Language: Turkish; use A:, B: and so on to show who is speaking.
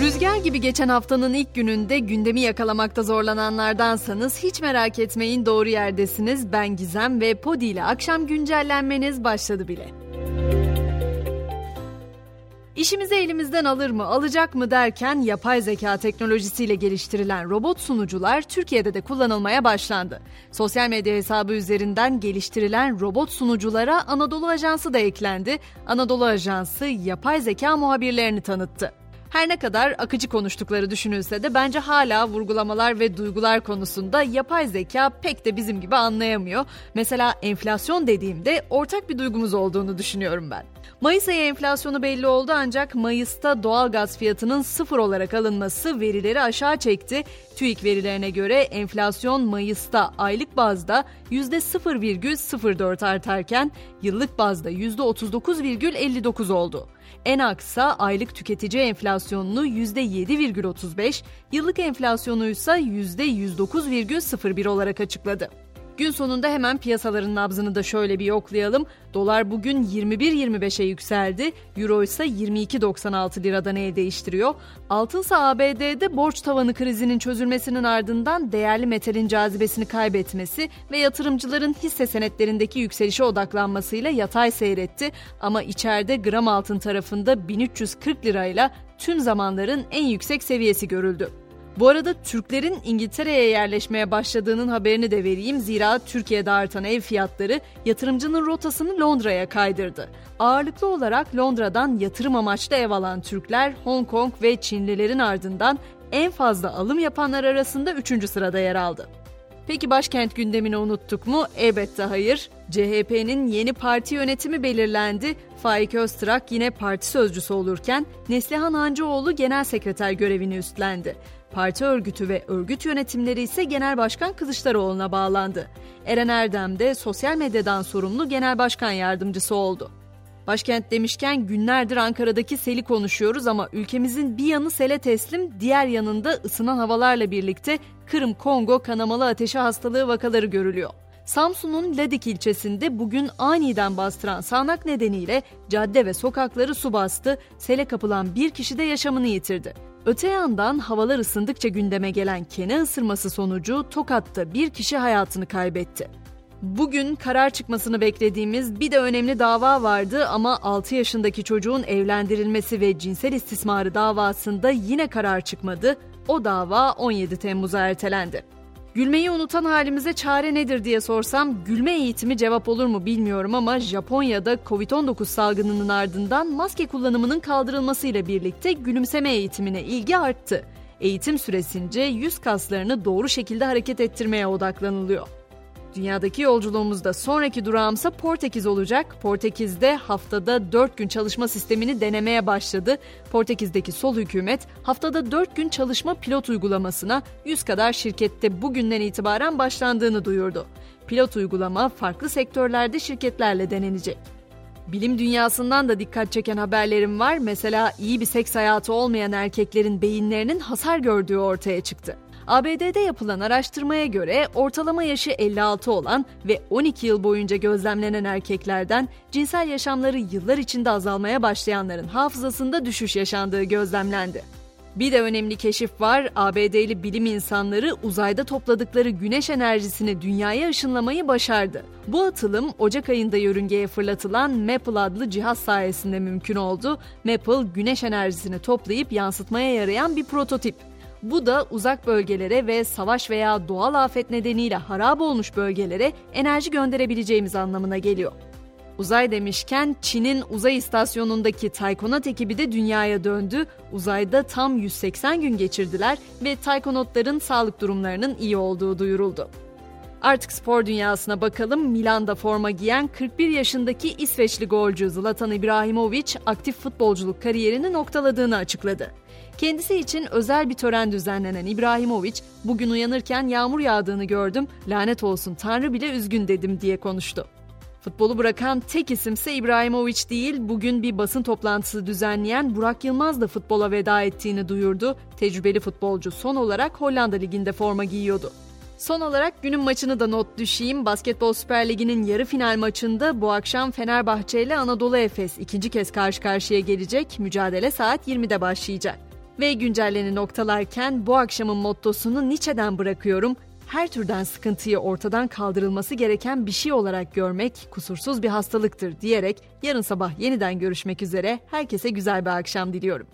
A: Rüzgar gibi geçen haftanın ilk gününde gündemi yakalamakta zorlananlardansanız hiç merak etmeyin doğru yerdesiniz. Ben Gizem ve Podi ile akşam güncellenmeniz başladı bile. İşimizi elimizden alır mı, alacak mı derken yapay zeka teknolojisiyle geliştirilen robot sunucular Türkiye'de de kullanılmaya başlandı. Sosyal medya hesabı üzerinden geliştirilen robot sunuculara Anadolu Ajansı da eklendi. Anadolu Ajansı yapay zeka muhabirlerini tanıttı. Her ne kadar akıcı konuştukları düşünülse de bence hala vurgulamalar ve duygular konusunda yapay zeka pek de bizim gibi anlayamıyor. Mesela enflasyon dediğimde ortak bir duygumuz olduğunu düşünüyorum ben. Mayıs ayı enflasyonu belli oldu ancak Mayıs'ta doğal gaz fiyatının sıfır olarak alınması verileri aşağı çekti. TÜİK verilerine göre enflasyon Mayıs'ta aylık bazda %0,04 artarken yıllık bazda %39,59 oldu. En aksa aylık tüketici enflasyonunu %7,35, yıllık enflasyonu ise %109,01 olarak açıkladı. Gün sonunda hemen piyasaların nabzını da şöyle bir yoklayalım. Dolar bugün 21.25'e yükseldi. Euro ise 22.96 liradan el değiştiriyor. Altın ise ABD'de borç tavanı krizinin çözülmesinin ardından değerli metalin cazibesini kaybetmesi ve yatırımcıların hisse senetlerindeki yükselişe odaklanmasıyla yatay seyretti. Ama içeride gram altın tarafında 1340 lirayla tüm zamanların en yüksek seviyesi görüldü. Bu arada Türklerin İngiltere'ye yerleşmeye başladığının haberini de vereyim. Zira Türkiye'de artan ev fiyatları yatırımcının rotasını Londra'ya kaydırdı. Ağırlıklı olarak Londra'dan yatırım amaçlı ev alan Türkler, Hong Kong ve Çinlilerin ardından en fazla alım yapanlar arasında 3. sırada yer aldı. Peki başkent gündemini unuttuk mu? Elbette hayır. CHP'nin yeni parti yönetimi belirlendi. Faik Öztrak yine parti sözcüsü olurken Neslihan Hancıoğlu genel sekreter görevini üstlendi. Parti örgütü ve örgüt yönetimleri ise Genel Başkan Kılıçdaroğlu'na bağlandı. Eren Erdem de sosyal medyadan sorumlu Genel Başkan Yardımcısı oldu. Başkent demişken günlerdir Ankara'daki seli konuşuyoruz ama ülkemizin bir yanı sele teslim, diğer yanında ısınan havalarla birlikte Kırım-Kongo kanamalı ateşi hastalığı vakaları görülüyor. Samsun'un Ladik ilçesinde bugün aniden bastıran sağanak nedeniyle cadde ve sokakları su bastı, sele kapılan bir kişi de yaşamını yitirdi. Öte yandan havalar ısındıkça gündeme gelen kene ısırması sonucu Tokat'ta bir kişi hayatını kaybetti. Bugün karar çıkmasını beklediğimiz bir de önemli dava vardı ama 6 yaşındaki çocuğun evlendirilmesi ve cinsel istismarı davasında yine karar çıkmadı. O dava 17 Temmuz'a ertelendi. Gülmeyi unutan halimize çare nedir diye sorsam gülme eğitimi cevap olur mu bilmiyorum ama Japonya'da Covid-19 salgınının ardından maske kullanımının kaldırılmasıyla birlikte gülümseme eğitimine ilgi arttı. Eğitim süresince yüz kaslarını doğru şekilde hareket ettirmeye odaklanılıyor. Dünyadaki yolculuğumuzda sonraki durağımsa Portekiz olacak. Portekiz'de haftada 4 gün çalışma sistemini denemeye başladı. Portekiz'deki sol hükümet haftada 4 gün çalışma pilot uygulamasına 100 kadar şirkette bugünden itibaren başlandığını duyurdu. Pilot uygulama farklı sektörlerde şirketlerle denenecek. Bilim dünyasından da dikkat çeken haberlerim var. Mesela iyi bir seks hayatı olmayan erkeklerin beyinlerinin hasar gördüğü ortaya çıktı. ABD'de yapılan araştırmaya göre ortalama yaşı 56 olan ve 12 yıl boyunca gözlemlenen erkeklerden cinsel yaşamları yıllar içinde azalmaya başlayanların hafızasında düşüş yaşandığı gözlemlendi. Bir de önemli keşif var. ABD'li bilim insanları uzayda topladıkları güneş enerjisini dünyaya ışınlamayı başardı. Bu atılım Ocak ayında yörüngeye fırlatılan Maple adlı cihaz sayesinde mümkün oldu. Maple güneş enerjisini toplayıp yansıtmaya yarayan bir prototip. Bu da uzak bölgelere ve savaş veya doğal afet nedeniyle harap olmuş bölgelere enerji gönderebileceğimiz anlamına geliyor. Uzay demişken Çin'in uzay istasyonundaki Taykonot ekibi de dünyaya döndü. Uzayda tam 180 gün geçirdiler ve Taykonotların sağlık durumlarının iyi olduğu duyuruldu. Artık spor dünyasına bakalım. Milan'da forma giyen 41 yaşındaki İsveçli golcü Zlatan İbrahimovic aktif futbolculuk kariyerini noktaladığını açıkladı. Kendisi için özel bir tören düzenlenen İbrahimovic, bugün uyanırken yağmur yağdığını gördüm, lanet olsun Tanrı bile üzgün dedim diye konuştu. Futbolu bırakan tek isimse İbrahimovic değil, bugün bir basın toplantısı düzenleyen Burak Yılmaz da futbola veda ettiğini duyurdu. Tecrübeli futbolcu son olarak Hollanda Ligi'nde forma giyiyordu. Son olarak günün maçını da not düşeyim. Basketbol Süper Ligi'nin yarı final maçında bu akşam Fenerbahçe ile Anadolu Efes ikinci kez karşı karşıya gelecek. Mücadele saat 20'de başlayacak. Ve güncelleni noktalarken bu akşamın mottosunu Nietzsche'den bırakıyorum. Her türden sıkıntıyı ortadan kaldırılması gereken bir şey olarak görmek kusursuz bir hastalıktır diyerek yarın sabah yeniden görüşmek üzere herkese güzel bir akşam diliyorum.